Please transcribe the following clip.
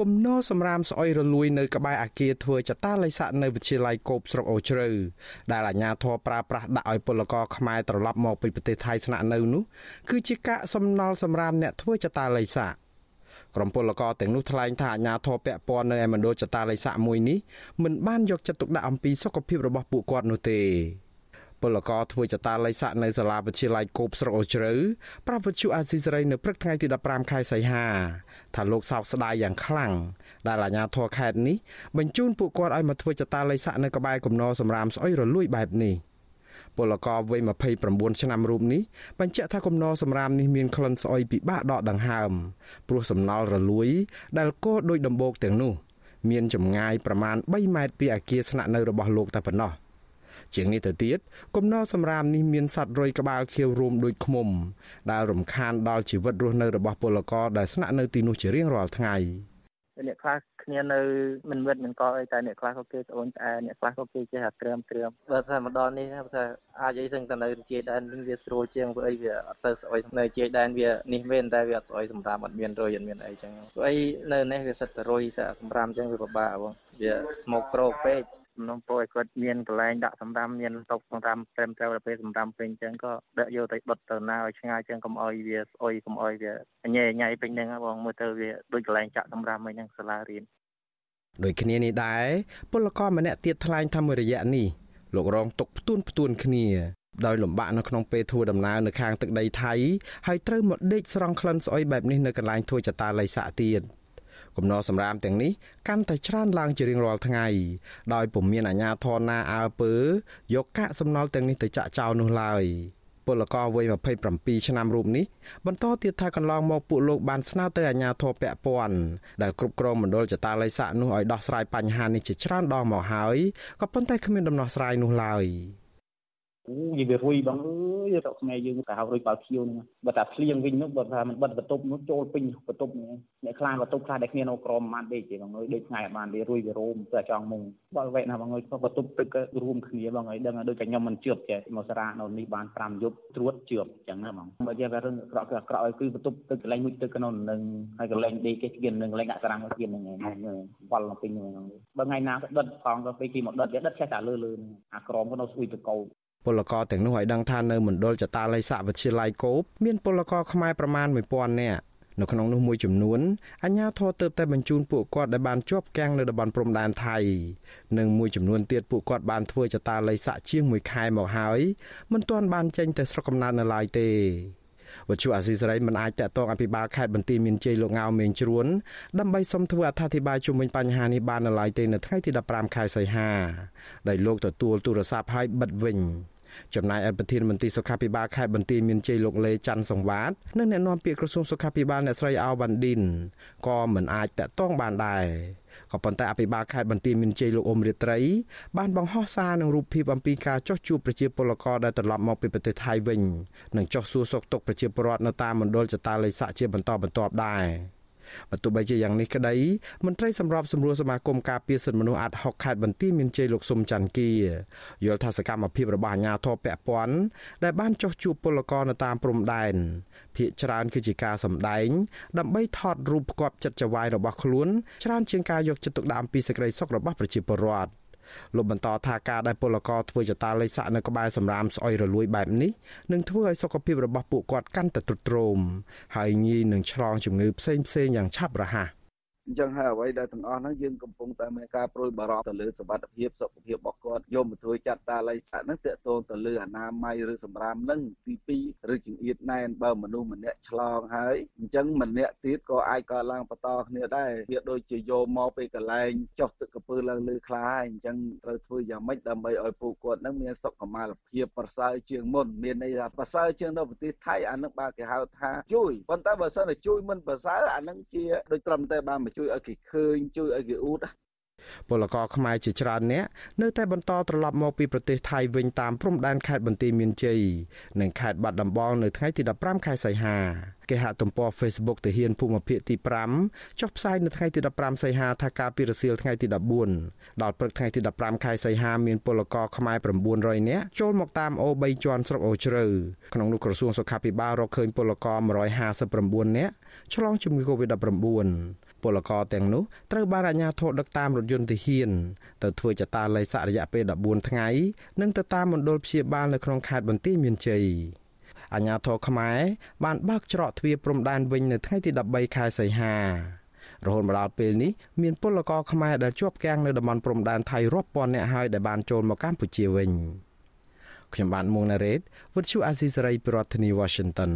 គំនរសម្រាមស្អុយរលួយនៅក្បែរអាគារធ្វើចតាល័យស័កនៅវិទ្យាល័យគោបស្រុកអូជ្រៅដែលអាជ្ញាធរប្រើប្រាស់ដាក់ឲ្យពលករខ្មែរត្រឡប់មកពីប្រទេសថៃស្នាក់នៅនោះគឺជាកាកសំណល់សម្រាមអ្នកធ្វើចតាល័យស័កក្រុមពលករទាំងនោះថ្លែងថាអាជ្ញាធរពាក់ព័ន្ធនៅឯមណ្ឌលចតាល័យស័កមួយនេះមិនបានយកចិត្តទុកដាក់អំពីសុខភាពរបស់ពួកគាត់នោះទេ ពលករធ្វើចតាល័យស័កនៅសាលាវិទ្យាល័យគោបស្រុកអូជ្រៅប្រាប់វិទ្យុអាស៊ីសេរីនៅព្រឹកថ្ងៃទី15ខែសីហាថាលោកសោកស្ដាយយ៉ាងខ្លាំងដែលអាជ្ញាធរខេត្តនេះបញ្ជូនពួកគាត់ឲ្យមកធ្វើចតាល័យស័កនៅក្បែរគំនរសម្រាមស្អុយរលួយបែបនេះពលករវ័យ29ឆ្នាំរូបនេះបញ្ជាក់ថាគំនរសម្រាមនេះមានក្លិនស្អុយពិបាកដកដង្ហើមព្រោះសំណល់រលួយ ដែលកោដោយដំបូកទាំងនោះ មានចម្ងាយប្រមាណ3ម៉ែត្រពីអគារស្នាក់នៅរបស់លោកតែប៉ុណ្ណោះ។ ជាងនេះទៅទៀតគំនរសម្រាមនេះមានសត្វរុយក្បាលខៀវរួមដូចឃ្មុំ ដែលរំខានដល់ជីវិតរស់នៅរបស់ពលករដែលស្នាក់នៅទីនោះជារៀងរាល់ថ្ងៃអ្នកខ្លះគ្នានៅមិនវិតមិនកអីតែអ្នកខ្លះក៏គេស្អូនស្អែអ្នកខ្លះក៏គេចេះតែត្រើមត្រើមបើថាម្ដងនេះថាអាចអីសឹងតែនៅជាដែននេះវាស្រួលជាងព្រោះអីវាអត់សូវស្អុយនៅជាដែនវានេះមែនតែវាអត់ស្អុយសម្រាប់អត់មានរុយអត់មានអីចឹងព្រោះអីនៅនេះវាសិតតែរុយសម្រាប់ចឹងវាពិបាកបងវាស្មុកក្រោកពេក សំណូមពរឲ្យគាត់មានកន្លែងដាក់សម្រាមមានតុសម្រាមត្រឹមត្រូវដល់ពេលសម្រាមពេញអញ្ចឹងក៏ដឹកយកទៅដុតទៅណាឲ្យឆ្ងាយអញ្ចឹងកុំឲ្យវាស្អុយកុំឲ្យវាញ៉ែញ៉ៃពេញហ្នឹងបងមើលទៅវាដូចកន្លែងចាក់សម្រាមអីហ្នឹងសាលារៀនដូចគ្នានេះដែរពលករម្នាក់ទៀតថ្លែងថាមួយរយៈនេះលោករងទុកផ្ទួនផ្ទួនគ្នាដោយលំបាកនៅក្នុងពេលធ្វើដំណើរនៅខាងទឹកដីថៃហើយត្រូវមកដេកស្រង់ក្លិនស្អុយបែបនេះនៅកន្លែងធ្វើចតាល័យស័កទៀត គំនរសម្រាមទាំងនេះកាន់តែច្រើនឡើងជារៀងរាល់ថ្ងៃដោយពុំមានអាជ្ញាធរណាអើពើយកកាកសំណល់ទាំងនេះទៅចាក់ចោលនោះឡើយពលករវ័យ27ឆ្នាំរូបនេះបន្តទៀតថាកន្លងមកពួកលោកបានស្នើទៅអាជ្ញាធរពាក់ព័ន្ធដែលគ្រប់គ្រងមណ្ឌលចតាល័យស័កនោះឲ្យដោះស្រាយបញ្ហានេះជាច្រើនដងមកហើយក៏ប៉ុន្តែគ្មានដំណោះស្រាយនោះឡើយ។ អូនិយាយវារុយបងអើយរកខ្មែរយើងទៅហៅរុយបាល់ខៀវហ្នឹងបើតែភ្លៀងវិញនោះបើថាមិនបិទបន្ទប់នោះចូលពេញបន្ទប់ហ្នឹងអ្នកខ្លាចបន្ទប់ខ្លះដែលគ្នានៅក្រមបានដេកទេបងអើយដេកថ្ងៃអត់បានទេរុយវារោមទៅចង់មុងបើវែកណាបងអើយបន្ទប់ទឹកក៏រួមគ្នាបងអើយដឹងដូចតែខ្ញុំមិនជឿចេះមកសារ៉ានៅនេះបាន5យប់ត្រួតជឿអញ្ចឹងណាបងបើនិយាយថារឿងក្រក់ក្រក់ឲ្យគឺបន្ទប់ទឹកកន្លែងមួយទឹកក្នុងនឹងហើយកន្លែងដេកគេស្គៀននឹងកន្លែងដាក់សារ៉ាំស្គៀននឹងវល់ពេញហ្នឹងបើថ្ងៃណាក៏ដិតផងក៏ពេលគេមកដិតគេដិតចេះតែលើលើអាក្រមក៏នៅស្អ៊ុយទៅកោ ពលករទាំងនោះឲ្យដឹងថានៅមណ្ឌលចតាល័យស័កវិទ្យាល័យគោបមានពលករខ្មែរប្រមាណ1000នាក់នៅក្នុងនោះមួយចំនួនអាជ្ញាធរទើបតែបញ្ជូនពួកគាត់ដែលបានជាប់គាំងនៅតំបន់ព្រំដែនថៃនិងមួយចំនួនទៀតពួកគាត់បានធ្វើចតាល័យស័កជាង1ខែមកហើយមិនទាន់បានចេញទៅស្រុកកំណើតនៅឡើយទេ វត្ថុអាស៊ីសេរីមិនអាចតកតងអភិបាលខេត្តបន្ទាយមានជ័យលោកងៅមេងជ្រួនដើម្បីសុំធ្វើអត្ថាធិប្បាយជុំវិញបញ្ហានេះបាននៅឡើយទេនៅថ្ងៃទី15ខែសីហាដោយលោកទទួលទូរស័ព្ទហើយបិទវិញ ចំណែកឯប្រធានមន្ត្រីសុខាភិបាលខេត្តបន្ទាយមានជ័យលោកលេច័ន្ទសង្វាតនិងអ្នកនាំពាក្យក្រសួងសុខាភិបាលអ្នកស្រីអោវ៉ាន់ឌិនក៏មិនអាចតាក់ទងបានដែរក៏ប៉ុន្តែអភិបាលខេត្តបន្ទាយមានជ័យលោកអ៊ុំរាត្រី បានបង្ហោះសារនឹងរូបភាពអំពីការចោះជួបប្រជាពលករដែលត្រឡប់មកពីប្រទេសថៃវិញនិងចោះសួរសុខទុក្ខប្រជាពលរដ្ឋនៅតាមមណ្ឌលចតាល័យស័កជាបន្តបន្ទាប់ដែរ បើទោះបីជាយ៉ាងនេះក្តីមន្ត្រីសម្របសម្រួលសមាគមការពារសិទ្ធិមនុស្សអាត់ហុកខេត្តបន្ទាយមានជ័យលោកសុំច័ន្ទគីយល់ថាសកម្មភាពរបស់អាជ្ញាធរពាក់ព័ន្ធដែលបានចោះជួបពលករនៅតាមព្រំដែនភាគច្រើនគឺជាការសម្ដែង ដើម្បីថតរូបផ្គាប់ចិត្តចវាយរបស់ខ្លួនច្រើនជាងការយកចិត្តទុកដាក់អំពីសេចក្តីសុខរបស់ប្រជាពលរដ្ឋ លោកបន្តថាការដែលពលករធ្វើចតាល័យស័កនៅក្បែរសម្រាមស្អុយរលួយបែបនេះនឹងធ្វើឲ្យសុខភាពរបស់ពួកគាត់កាន់តែទ្រុឌទ្រោមហើយងាយនឹងឆ្លងជំងឺផ្សេងៗយ៉ាងឆាប់រហ័ស អញ្ចឹងហើយអ្វីដែលទាំងអស់ហ្នឹងយើងកំពុងតែមានការប្រួយបារម្ភទៅលើសុខភាពសុខភាពរបស់គាត់យកមកធ្វើចាត់តាល័យស័កហ្នឹងតកតងទៅលើអនាម័យឬសម្រាមហ្នឹងទី2ឬចង្អៀតណែនបើមនុស្សម្នាក់ឆ្លងហើយអញ្ចឹងម្នាក់ទៀតក៏អាចកើតឡើងបន្តគ្នាដែរវាដូចជាយកមកពីកន្លែងចុះទឹកកពើឡើងលើខ្លាហើយអញ្ចឹងត្រូវធ្វើយ៉ាងម៉េចដើម្បីឲ្យពួកគាត់ហ្នឹងមានសុខុមាលភាពប្រសើរជាងមុនមានន័យថាប្រសើរជាងនៅប្រទេសថៃអានឹងបើគេហៅថាជួយប៉ុន្តែបើសិនតែជួយមិនប្រសើរអានឹងជាដូចត្រឹមតែបានមកជួយឲ្យគេឃើញជួយឲ្យគេអ៊ូតពលករខ្មែរជាច្រើនអ្នកនៅតែបន្តត្រឡប់មកពីប្រទេសថៃវិញតាមព្រំដែនខេត្តបន្ទាយមានជ័យនិងខេត្តបាត់ដំបងនៅថ្ងៃទី15ខែសីហាគេហទំព័រ Facebook ទាហានភូមិភាគទី5ចុះផ្សាយនៅថ្ងៃទី15សីហាថាការពីរសៀលថ្ងៃទី14ដល់ព្រឹកថ្ងៃទី15ខែសីហាមានពលករខ្មែរ900នាក់ចូលមកតាមអូ3ជាន់ស្រុកអូជ្រៅក្នុងនោះក្រសួងសុខាភិបាលរកឃើញពលករ159នាក់ឆ្លងជំងឺ Covid-19 ពលករទាំងនោះត្រូវបានអាជ្ញាធរដឹកតាមរថយន្តទាហានទៅធ្វើចតាល័យស័ករយៈពេល14ថ្ងៃនិងទៅតាមមណ្ឌលព្យាបាលនៅក្នុងខេត្តបន្ទាយមានជ័យអាជ្ញាធរខ្មែរបានបើកច្រកទ្វារព្រំដែនវិញនៅថ្ងៃទី13ខែសីហារហូតមកដល់ពេលនេះមានពលករខ្មែរដែលជាប់គាំងនៅតំបន់ព្រំដែនថៃរាប់ពាន់នាក់ហើយដែលបានចូលមកកម្ពុជាវិញខ្ញុំបានមួងណារ៉េត With you Azizi Saray ប្រធានាធិបតី Washington